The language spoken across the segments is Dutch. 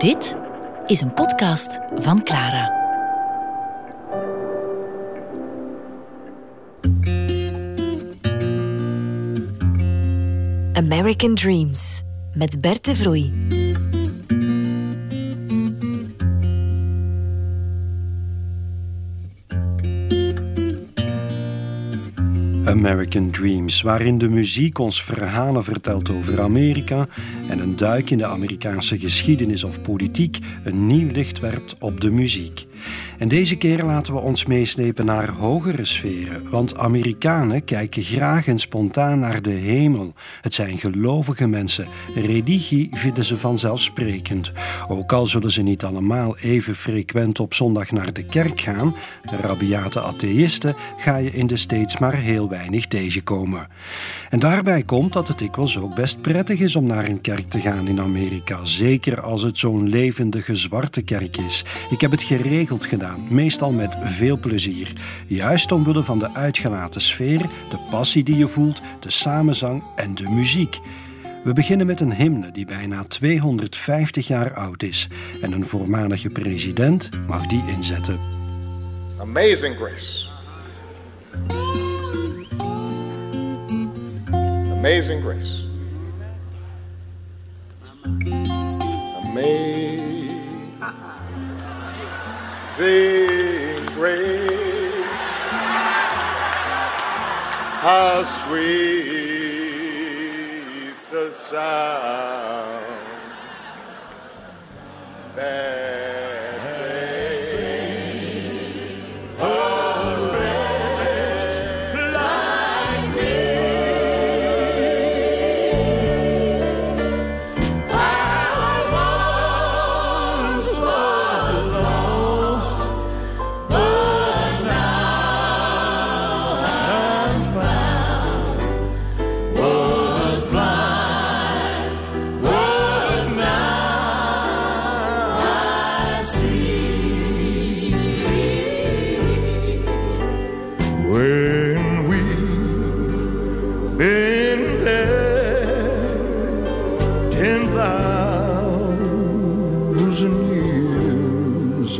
Dit is een podcast van Clara. American Dreams met Bert de Vroei. American Dreams, waarin de muziek ons verhalen vertelt over Amerika en een duik in de Amerikaanse geschiedenis of politiek een nieuw licht werpt op de muziek. En deze keer laten we ons meeslepen naar hogere sferen, want Amerikanen kijken graag en spontaan naar de hemel. Het zijn gelovige mensen. Religie vinden ze vanzelfsprekend. Ook al zullen ze niet allemaal even frequent op zondag naar de kerk gaan, rabiate atheïsten ga je in de States maar heel weinig tegenkomen. En daarbij komt dat het dikwijls ook best prettig is om naar een kerk te gaan in Amerika, zeker als het zo'n levendige zwarte kerk is. Ik heb het geregeld gedaan meestal met veel plezier. Juist omwille van de uitgelaten sfeer, de passie die je voelt, de samenzang en de muziek. We beginnen met een hymne die bijna 250 jaar oud is. En een voormalige president mag die inzetten. Amazing Grace. Amazing Grace. Sing grace. How sweet the sound that when we've been there ten thousand years,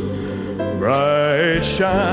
bright shine.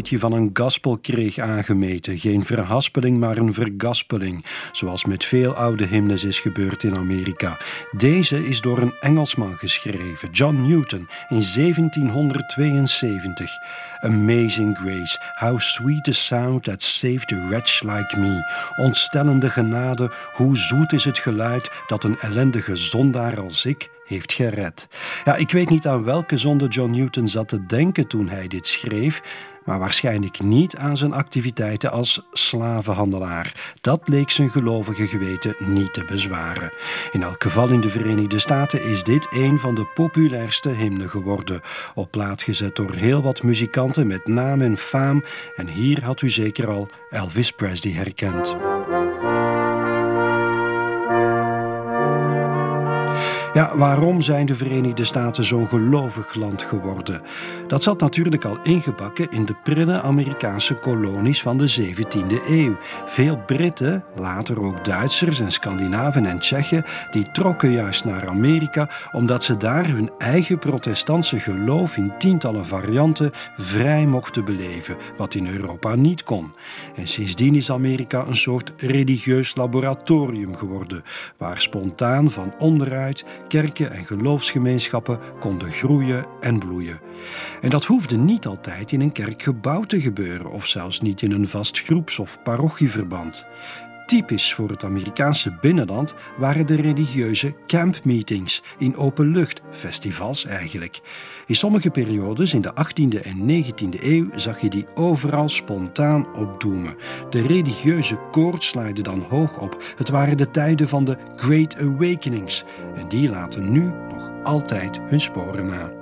Van een gaspel kreeg aangemeten. Geen verhaspeling, maar een vergaspeling. Zoals met veel oude hymnes is gebeurd in Amerika. Deze is door een Engelsman geschreven, John Newton, in 1772. Amazing grace, how sweet the sound that saved a wretch like me. Ontstellende genade, hoe zoet is het geluid dat een ellendige zondaar als ik heeft gered. Ja, ik weet niet aan welke zonde John Newton zat te denken toen hij dit schreef, maar waarschijnlijk niet aan zijn activiteiten als slavenhandelaar. Dat leek zijn gelovige geweten niet te bezwaren. In elk geval in de Verenigde Staten is dit een van de populairste hymnen geworden. Op plaat gezet door heel wat muzikanten met naam en faam. En hier had u zeker al Elvis Presley herkend. Ja, waarom zijn de Verenigde Staten zo'n gelovig land geworden? Dat zat natuurlijk al ingebakken in de prille Amerikaanse kolonies van de 17e eeuw. Veel Britten, later ook Duitsers en Scandinaven en Tsjechen, die trokken juist naar Amerika omdat ze daar hun eigen protestantse geloof in tientallen varianten vrij mochten beleven, wat in Europa niet kon. En sindsdien is Amerika een soort religieus laboratorium geworden, waar spontaan van onderuit kerken en geloofsgemeenschappen konden groeien en bloeien. En dat hoefde niet altijd in een kerkgebouw te gebeuren of zelfs niet in een vast groeps- of parochieverband. Typisch voor het Amerikaanse binnenland waren de religieuze campmeetings in open lucht, festivals eigenlijk. In sommige periodes in de 18e en 19e eeuw zag je die overal spontaan opdoemen. De religieuze koorts laaide dan hoog op. Het waren de tijden van de Great Awakenings en die laten nu nog altijd hun sporen na.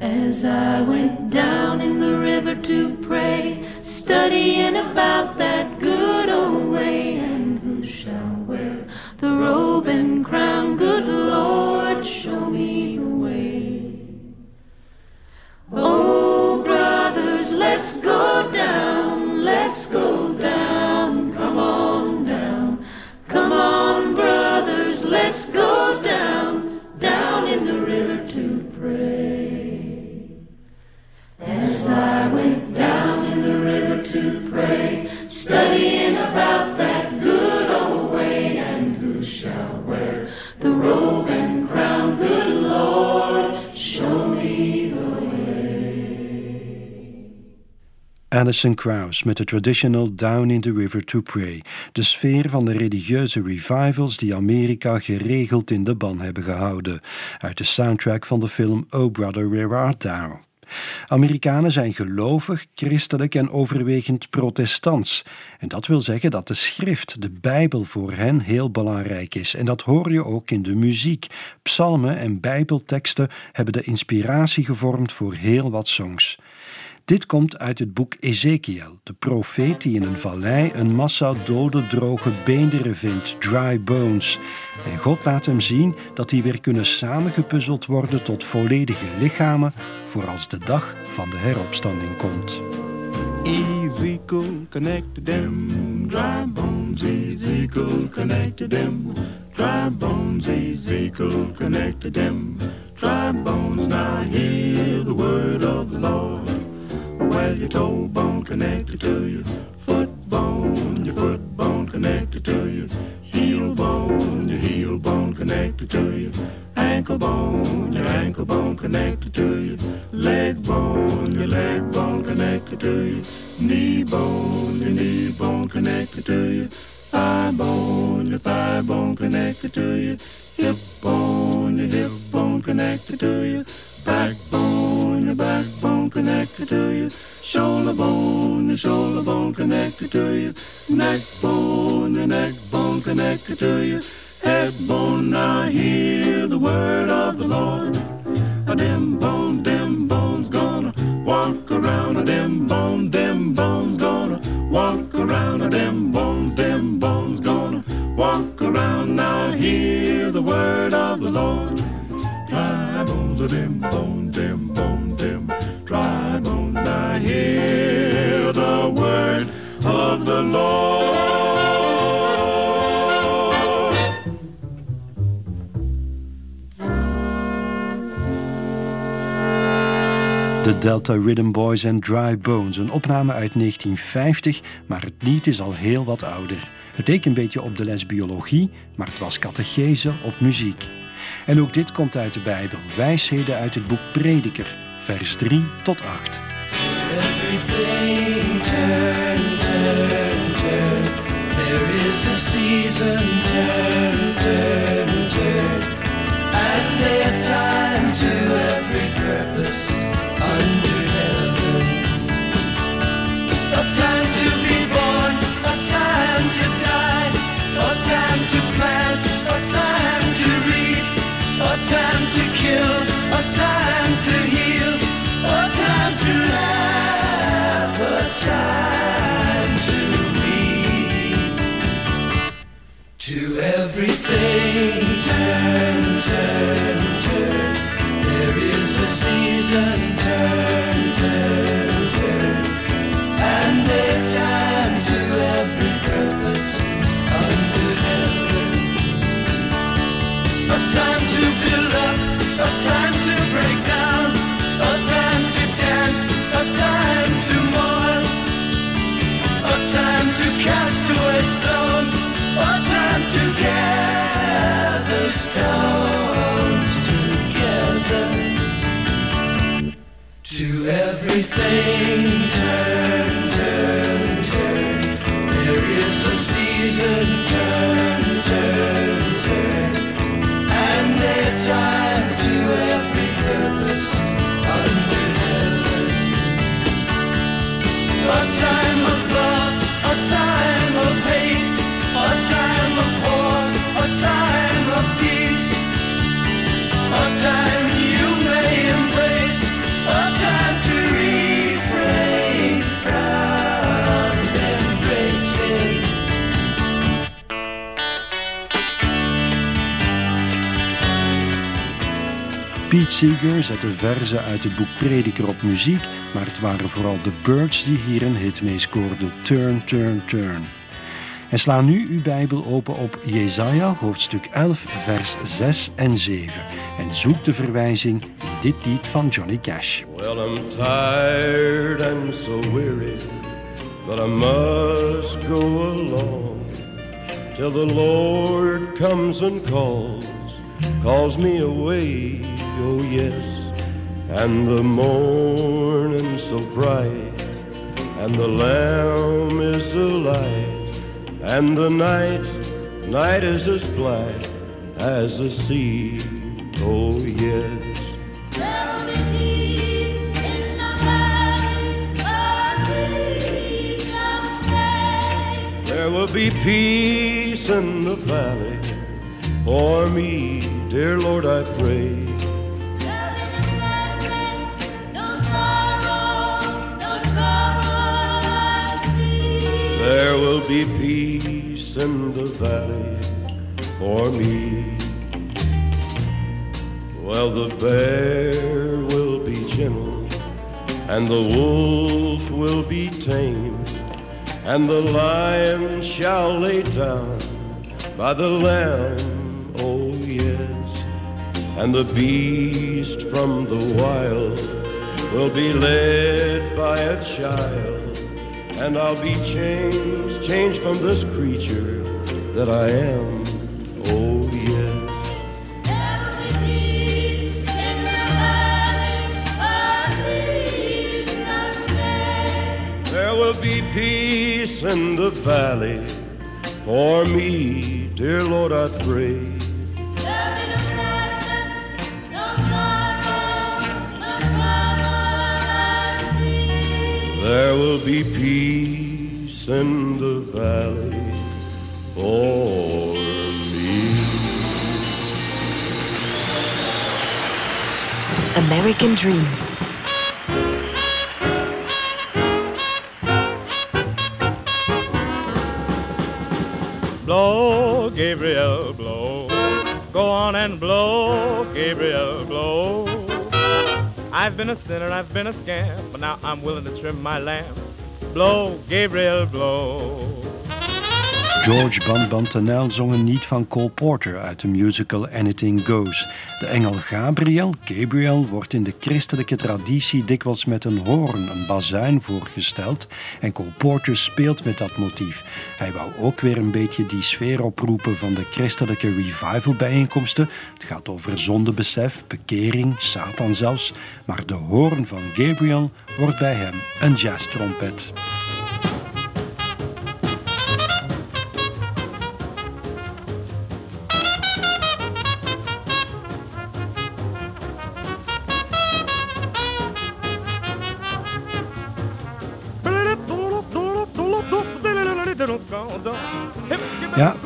As I went down in the river to pray, studying about that Alison Krauss met de traditional Down in the River to Pray, de sfeer van de religieuze revivals die Amerika geregeld in de ban hebben gehouden, uit de soundtrack van de film Oh Brother Where Art Thou? Amerikanen zijn gelovig, christelijk en overwegend protestants. En dat wil zeggen dat de schrift, de Bijbel, voor hen heel belangrijk is. En dat hoor je ook in de muziek. Psalmen en Bijbelteksten hebben de inspiratie gevormd voor heel wat songs. Dit komt uit het boek Ezekiel, de profeet die in een vallei een massa dode, droge beenderen vindt, dry bones. En God laat hem zien dat die weer kunnen samengepuzzeld worden tot volledige lichamen voor als de dag van de heropstanding komt. Ezekiel connected them dry bones. Ezekiel connected them dry bones. Ezekiel connected them dry bones. Now hear the word of the Lord. Well, your toe bone connected to your foot bone, your foot bone connected to your heel bone, your heel bone connected to your ankle bone, your ankle bone connected to your leg bone, your leg bone connected to your knee bone, your knee bone connected to your thigh bone, your thigh bone connected to your hip bone, your hip bone connected to your backbone, your backbone connected to your shoulder bone, your shoulder bone connected to your neck bone, your neck bone connected to your head bone. Now hear the word of the Lord. A them bones, them bones gonna walk around. A them bones, them bones gonna walk around. A them bones, The word of the Lord. De Delta Rhythm Boys and Dry Bones, een opname uit 1950, maar het lied is al heel wat ouder. Het leek een beetje op de les biologie, maar het was catechese op muziek. En ook dit komt uit de Bijbel, wijsheden uit het boek Prediker, vers 3 tot 8. Everything turn, turn, turn. There is a season, turn. Time of Seeger zette verzen uit het boek Prediker op muziek, maar het waren vooral de Birds die hier een hit mee scoorden. Turn, turn, turn. En sla nu uw Bijbel open op Jesaja, hoofdstuk 11, vers 6 en 7. En zoek de verwijzing in dit lied van Johnny Cash. Well, I'm tired and so weary, but I must go along till the Lord comes and calls, calls me away, oh yes. And the morning so bright, and the Lamb is the light, and the night, night is as black as the sea, oh yes. There will be peace in the valley for me, dear Lord, I pray. There will be peace in the valley for me. Well, the bear will be gentle, and the wolf will be tamed, and the lion shall lay down by the lamb, oh yes, and the beast from the wild will be led by a child, and I'll be changed, changed from this creature that I am, oh yes. There will be peace in the valley for me, dear Lord, I pray. There will be peace in the valley for me. American Dreams. Blow, Gabriel, blow. Go on and blow, Gabriel, blow. I've been a sinner, I've been a scamp, but now I'm willing to trim my lamp. Blow, Gabriel, blow. George Banbantenel zong een lied van Cole Porter uit de musical Anything Goes. De engel Gabriel, Gabriel, wordt in de christelijke traditie dikwijls met een hoorn, een bazuin voorgesteld en Cole Porter speelt met dat motief. Hij wou ook weer een beetje die sfeer oproepen van de christelijke revival bijeenkomsten. Het gaat over zondebesef, bekering, Satan zelfs, maar de hoorn van Gabriel wordt bij hem een jazztrompet.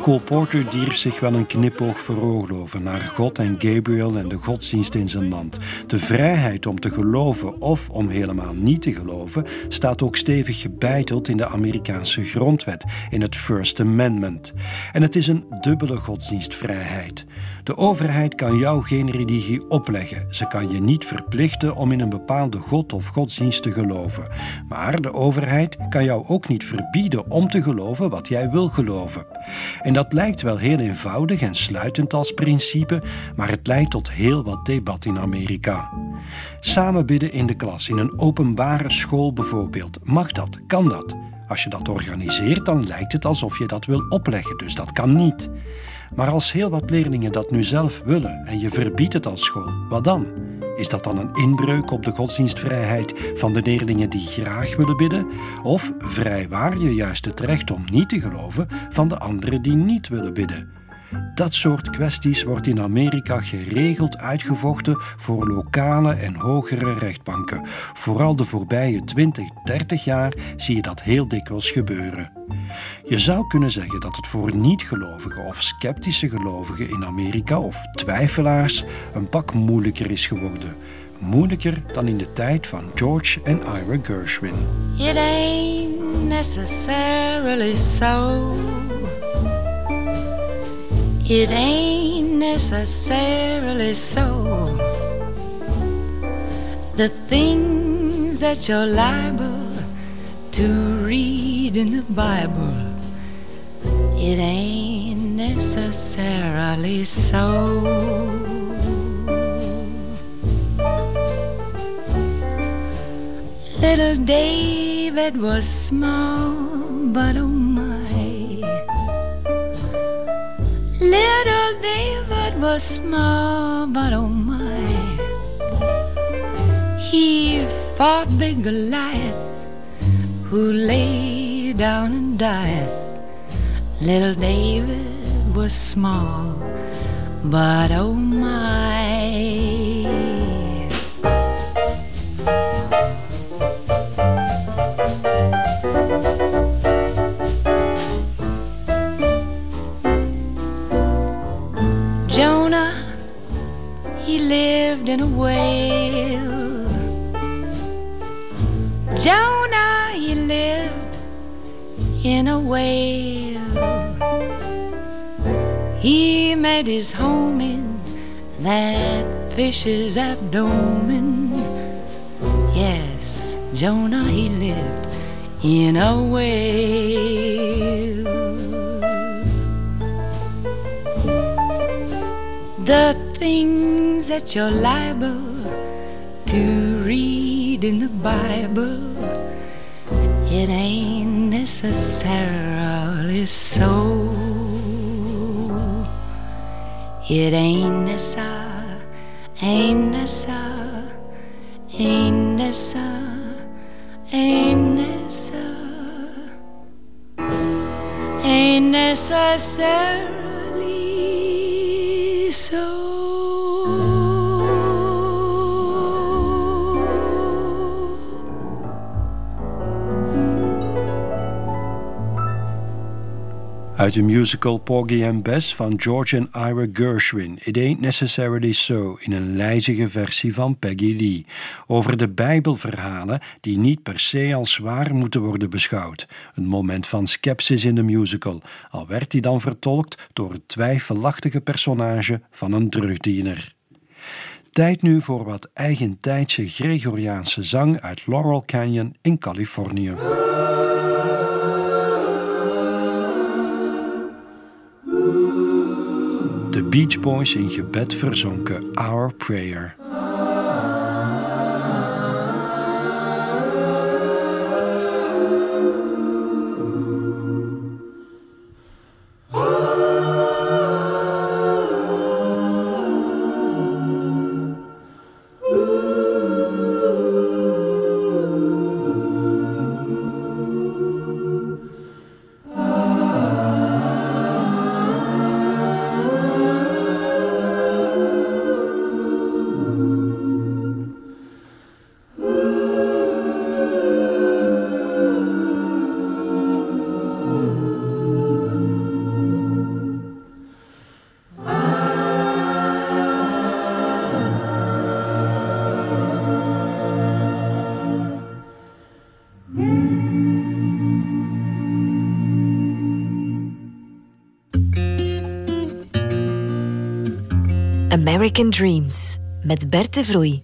Cole Porter dierf zich wel een knipoog veroorloven naar God en Gabriel en de godsdienst in zijn land. De vrijheid om te geloven of om helemaal niet te geloven staat ook stevig gebeiteld in de Amerikaanse grondwet, in het First Amendment. En het is een dubbele godsdienstvrijheid. De overheid kan jou geen religie opleggen. Ze kan je niet verplichten om in een bepaalde god of godsdienst te geloven. Maar de overheid kan jou ook niet verbieden om te geloven wat jij wil geloven. En dat lijkt wel heel eenvoudig en sluitend als principe, maar het leidt tot heel wat debat in Amerika. Samen bidden in de klas, in een openbare school bijvoorbeeld. Mag dat? Kan dat? Als je dat organiseert, dan lijkt het alsof je dat wil opleggen, dus dat kan niet. Maar als heel wat leerlingen dat nu zelf willen en je verbiedt het als school, wat dan? Is dat dan een inbreuk op de godsdienstvrijheid van de leerlingen die graag willen bidden? Of vrijwaar je juist het recht om niet te geloven van de anderen die niet willen bidden? Dat soort kwesties wordt in Amerika geregeld uitgevochten voor lokale en hogere rechtbanken. Vooral de voorbije 20, 30 jaar zie je dat heel dikwijls gebeuren. Je zou kunnen zeggen dat het voor niet-gelovigen of sceptische gelovigen in Amerika of twijfelaars een pak moeilijker is geworden. Moeilijker dan in de tijd van George en Ira Gershwin. It ain't necessarily so. The things that you're liable to read in the Bible, it ain't necessarily so. Little David was small, but oh Little David was small, but oh my. He fought big Goliath, who lay down and dieth. Little David was small, but oh my. In a whale. Jonah, he lived in a whale. He made his home in that fish's abdomen. Yes, Jonah, he lived in a whale. The things that you're liable to read in the Bible, it ain't necessarily so. It ain't necessar, ain't necessar, ain't necessar, ain't necessar, ain't necessarily so. Uit de musical Porgy and Bess van George en Ira Gershwin. It Ain't Necessarily So in een lijzige versie van Peggy Lee. Over de Bijbelverhalen die niet per se als waar moeten worden beschouwd. Een moment van sceptisch in de musical, al werd die dan vertolkt door het twijfelachtige personage van een drugdiener. Tijd nu voor wat eigentijdse Gregoriaanse zang uit Laurel Canyon in Californië. Beach Boys in gebed verzonken Our Prayer. American Dreams met Bert de Vroei.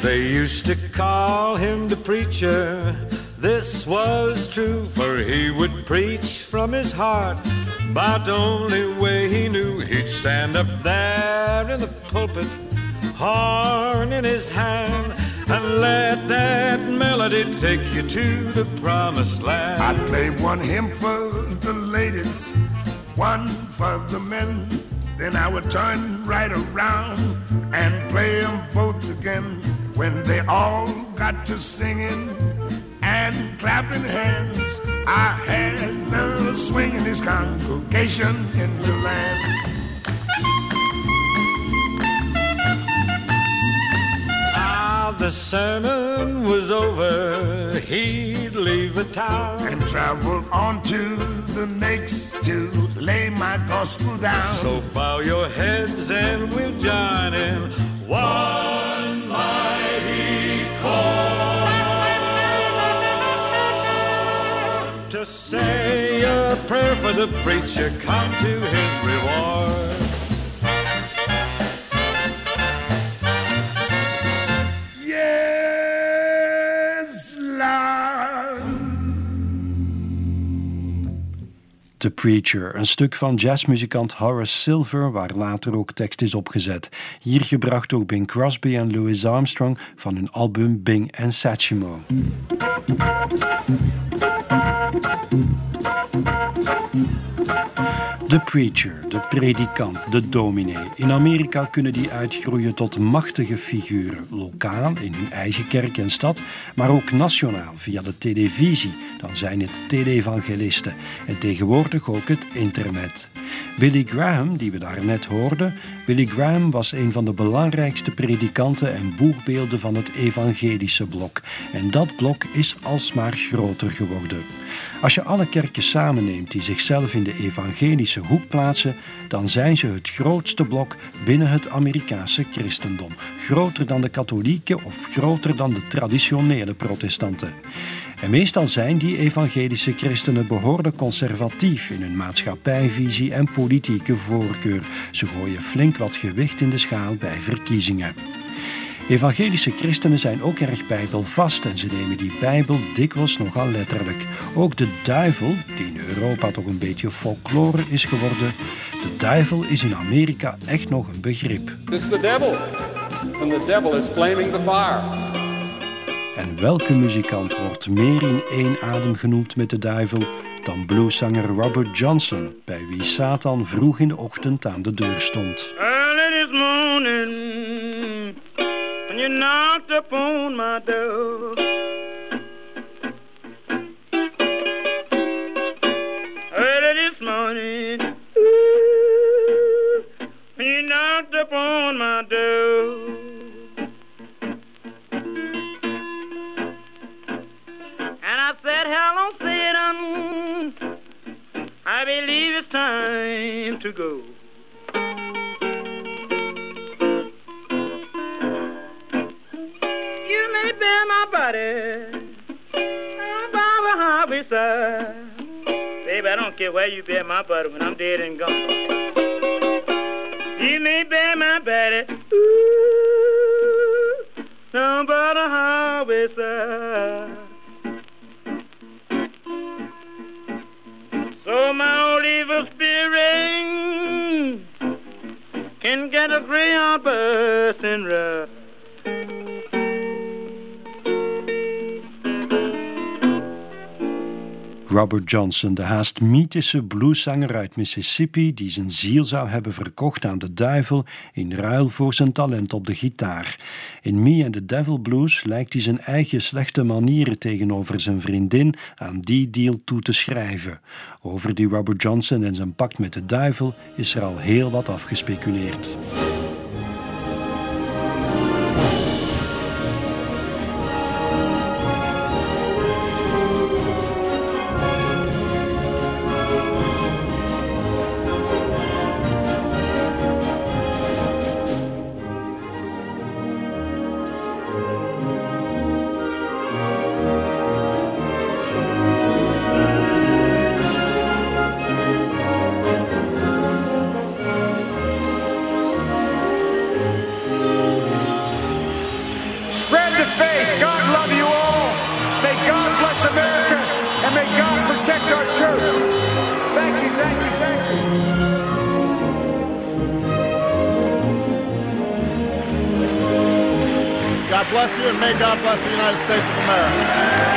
They used to call him the preacher. This was true, for he would preach from his heart. But the only way he knew, he'd stand up there in the pulpit, horn in his hand, and let that melody take you to the promised land. I'd play one hymn for the ladies, one for the men. Then I would turn right around and play them both again. When they all got to singing and clapping hands, I had a swing in this congregation in the land. The sermon was over, he'd leave the town and travel on to the next to lay my gospel down. So bow your heads and we'll join in one mighty call to say a prayer for the preacher, come to his reward. The Preacher, een stuk van jazzmuzikant Horace Silver, waar later ook tekst is opgezet. Hier gebracht door Bing Crosby en Louis Armstrong van hun album Bing and Satchmo. De preacher, de predikant, de dominee. In Amerika kunnen die uitgroeien tot machtige figuren, lokaal in hun eigen kerk en stad, maar ook nationaal via de televisie. Dan zijn het televangelisten en tegenwoordig ook het internet. Billy Graham, die we daar net hoorden, Billy Graham was een van de belangrijkste predikanten en boegbeelden van het evangelische blok. En dat blok is alsmaar groter geworden. Als je alle kerken samenneemt die zichzelf in de evangelische hoek plaatsen, dan zijn ze het grootste blok binnen het Amerikaanse christendom. Groter dan de katholieken of groter dan de traditionele protestanten. En meestal zijn die evangelische christenen behoorlijk conservatief in hun maatschappijvisie en politieke voorkeur. Ze gooien flink wat gewicht in de schaal bij verkiezingen. Evangelische christenen zijn ook erg bijbelvast en ze nemen die bijbel dikwijls nogal letterlijk. Ook de duivel, die in Europa toch een beetje folklore is geworden, de duivel is in Amerika echt nog een begrip. It's the devil. And the devil is flaming the fire. En welke muzikant wordt meer in één adem genoemd met de duivel dan blueszanger Robert Johnson, bij wie Satan vroeg in de ochtend aan de deur stond. Knocked upon my door. Early this morning, when you knocked upon my door. And I said, Hello, Satan. I believe it's time to go. Bear my body by the highway side. Baby, I don't care where you bear my body when I'm dead and gone. You may bear my body ooh, down by the highway side. So my old evil spirit can get a gray bus and ride. Robert Johnson, de haast mythische blueszanger uit Mississippi, die zijn ziel zou hebben verkocht aan de duivel in ruil voor zijn talent op de gitaar. In Me and the Devil Blues lijkt hij zijn eigen slechte manieren tegenover zijn vriendin aan die deal toe te schrijven. Over die Robert Johnson en zijn pact met de duivel is er al heel wat afgespeculeerd. Bless you, and may God bless the United States of America.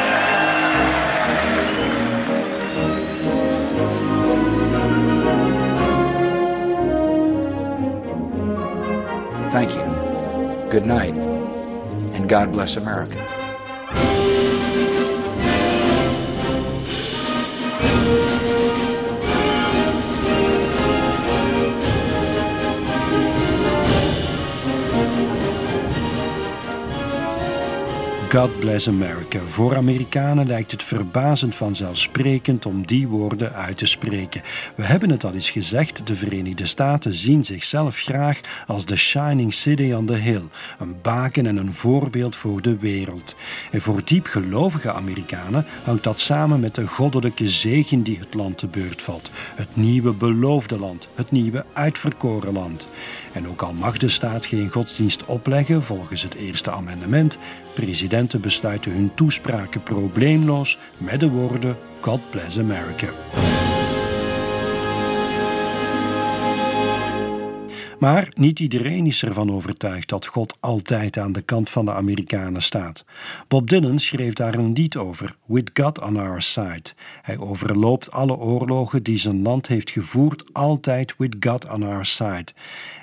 Thank you. Good night. And God bless America. God bless America. Voor Amerikanen lijkt het verbazend vanzelfsprekend om die woorden uit te spreken. We hebben het al eens gezegd, de Verenigde Staten zien zichzelf graag als de shining city on the hill, een baken en een voorbeeld voor de wereld. En voor diepgelovige Amerikanen hangt dat samen met de goddelijke zegen die het land te beurt valt. Het nieuwe beloofde land, het nieuwe uitverkoren land. En ook al mag de staat geen godsdienst opleggen volgens het eerste amendement, presidenten besluiten hun toespraken probleemloos met de woorden God bless America. Maar niet iedereen is ervan overtuigd dat God altijd aan de kant van de Amerikanen staat. Bob Dylan schreef daar een lied over, With God on Our Side. Hij overloopt alle oorlogen die zijn land heeft gevoerd, altijd with God on our side.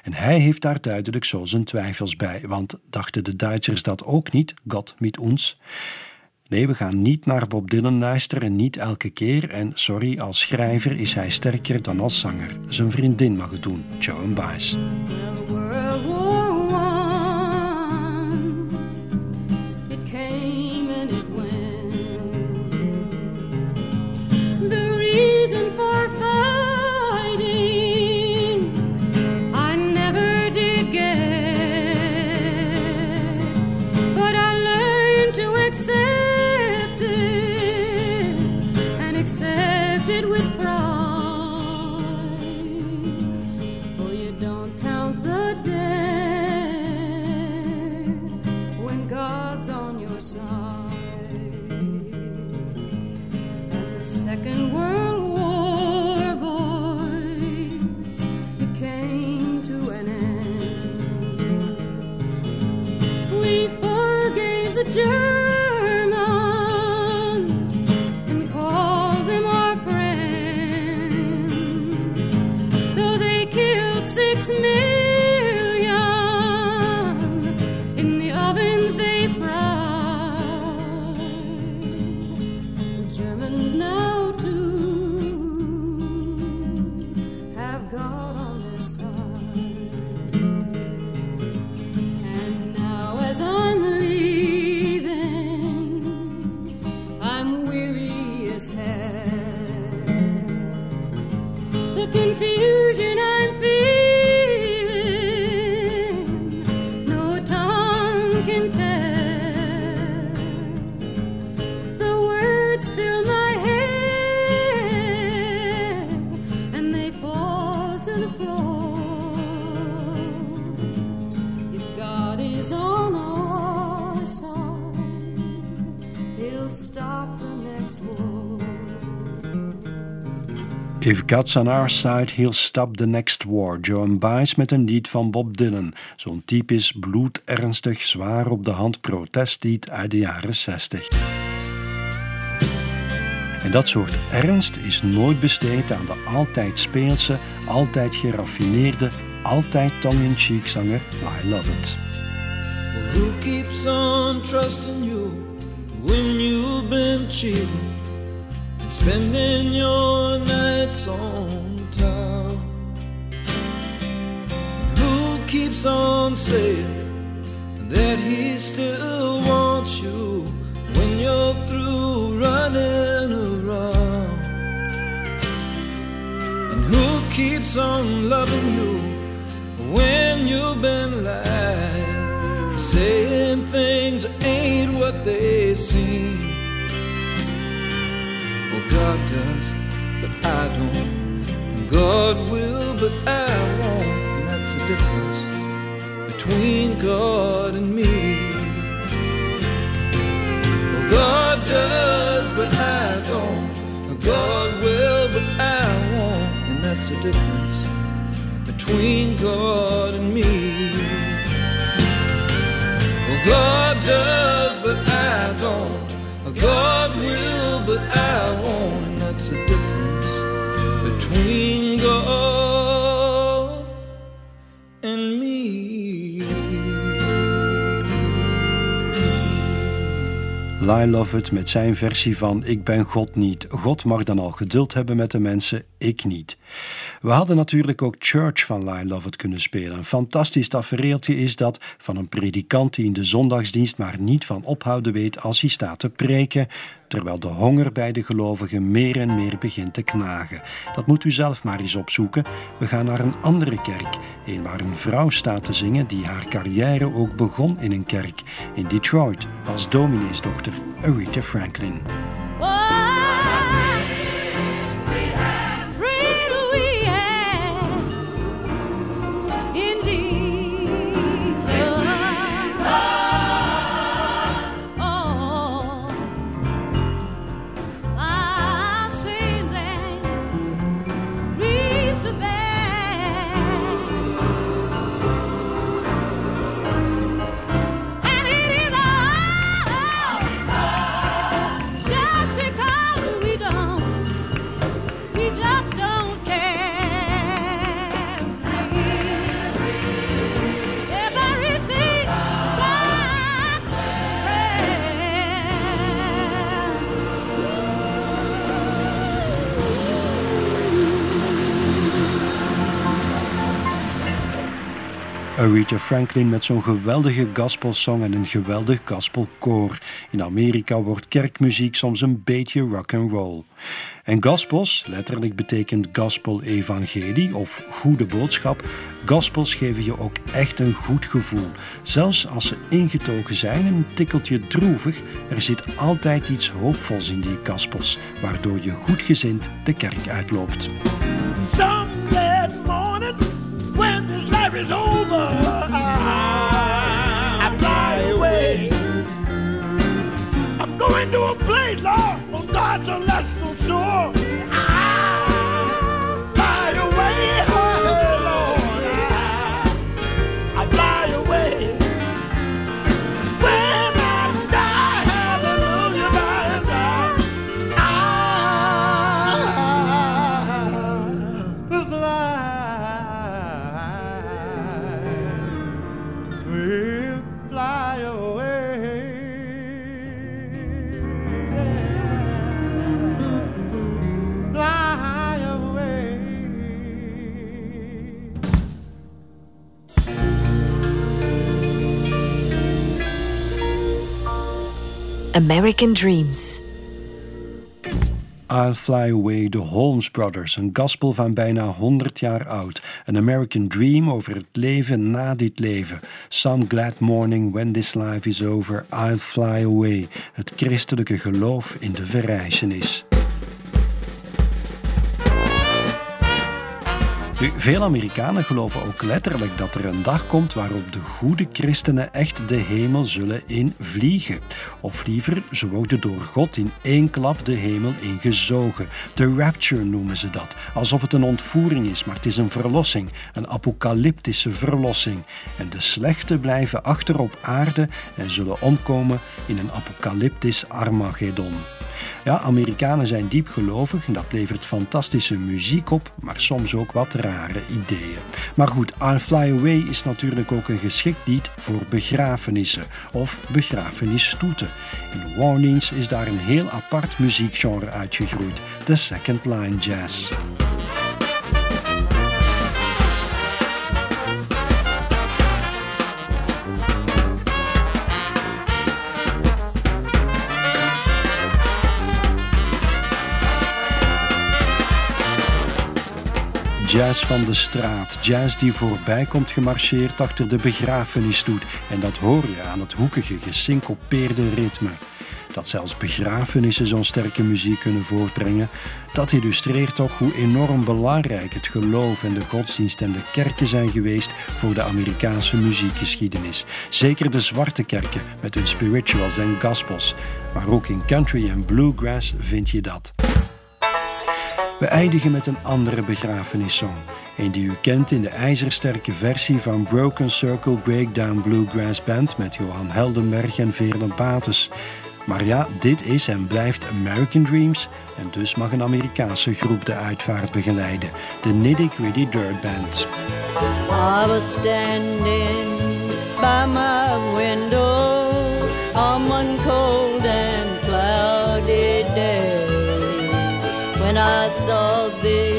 En hij heeft daar duidelijk zo zijn twijfels bij, want dachten de Duitsers dat ook niet, God met ons? Nee, we gaan niet naar Bob Dylan luisteren, niet elke keer. En sorry, als schrijver is hij sterker dan als zanger. Zijn vriendin mag het doen, Joan Baez. World If God's on our side, he'll stop the next war. Joan Baez met een lied van Bob Dylan. Zo'n typisch bloedernstig, zwaar op de hand protestlied uit de jaren 60. En dat soort ernst is nooit besteed aan de altijd speelse, altijd geraffineerde, altijd tongue-in-cheek zanger I Love It. On trusting you when been? Spending your nights on town. Who keeps on saying that he still wants you when you're through running around? And who keeps on loving you when you've been lying, saying things ain't what they seem? God does, but I don't. God will, but I won't. And that's the difference between God and me. Well, God does, but I don't. God will, but I won't. And that's the difference between God and me. Well, God does, but I don't. God will, but I won't, and that's the difference between God and me. Lyle Lovett met zijn versie van Ik ben God niet. God mag dan al geduld hebben met de mensen, ik niet. We hadden natuurlijk ook Church van Lyle Lovett kunnen spelen. Een fantastisch tafereeltje is dat van een predikant die in de zondagsdienst maar niet van ophouden weet als hij staat te preken, terwijl de honger bij de gelovigen meer en meer begint te knagen. Dat moet u zelf maar eens opzoeken. We gaan naar een andere kerk, een waar een vrouw staat te zingen die haar carrière ook begon in een kerk in Detroit als domineesdochter Aretha Franklin. Aretha Franklin met zo'n geweldige gospelsong en een geweldig gospelkoor. In Amerika wordt kerkmuziek soms een beetje rock and roll. En gospels, letterlijk betekent gospel evangelie of goede boodschap. Gospels geven je ook echt een goed gevoel. Zelfs als ze ingetogen zijn en een tikkeltje droevig, er zit altijd iets hoopvols in die gospels, waardoor je goedgezind de kerk uitloopt. Is over, American Dreams. I'll Fly Away, de Holmes Brothers, een gospel van bijna 100 jaar oud. Een American Dream over het leven na dit leven. Some glad morning when this life is over, I'll fly away. Het christelijke geloof in de verrijzenis. Nu, veel Amerikanen geloven ook letterlijk dat er een dag komt waarop de goede christenen echt de hemel zullen invliegen. Of liever, ze worden door God in één klap de hemel ingezogen. De rapture noemen ze dat, alsof het een ontvoering is, maar het is een verlossing, een apocalyptische verlossing. En de slechten blijven achter op aarde en zullen omkomen in een apocalyptisch Armageddon. Ja, Amerikanen zijn diep gelovig en dat levert fantastische muziek op, maar soms ook wat ideeën. Maar goed, I'll Fly Away is natuurlijk ook een geschikt lied voor begrafenissen of begrafenisstoeten. In Orleans is daar een heel apart muziekgenre uitgegroeid, de second line jazz. Jazz van de straat, jazz die voorbij komt gemarcheerd achter de begrafenisstoet. En dat hoor je aan het hoekige, gesyncopeerde ritme. Dat zelfs begrafenissen zo'n sterke muziek kunnen voortbrengen, dat illustreert toch hoe enorm belangrijk het geloof en de godsdienst en de kerken zijn geweest voor de Amerikaanse muziekgeschiedenis. Zeker de zwarte kerken met hun spirituals en gospels. Maar ook in country en bluegrass vind je dat. We eindigen met een andere begrafenissong. Een die u kent in de ijzersterke versie van Broken Circle Breakdown Bluegrass Band met Johan Heldenberg en Veerle Bates. Maar ja, dit is en blijft American Dreams en dus mag een Amerikaanse groep de uitvaart begeleiden, de Nitty Gritty Dirt Band. I was standing by my window on one when I saw the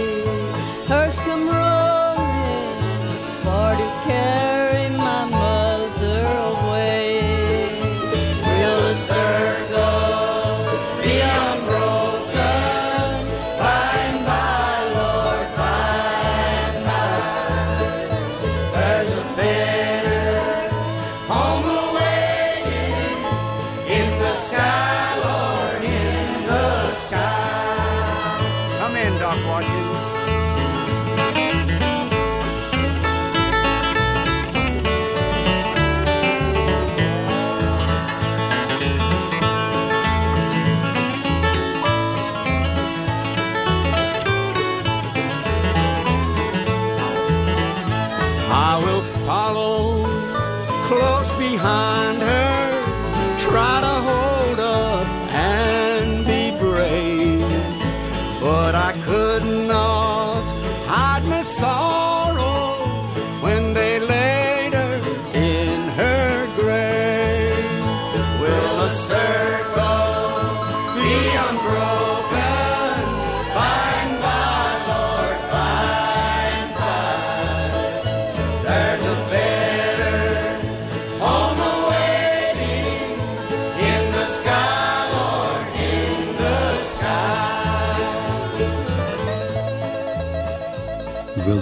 Will a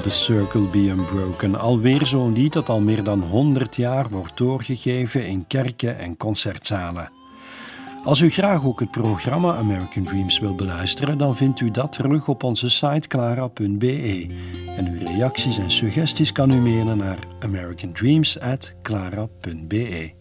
the Circle Be Unbroken? Alweer zo'n lied dat al meer dan 100 jaar wordt doorgegeven in kerken en concertzalen. Als u graag ook het programma American Dreams wilt beluisteren, dan vindt u dat terug op onze site clara.be. En uw reacties en suggesties kan u mailen naar americandreams@clara.be.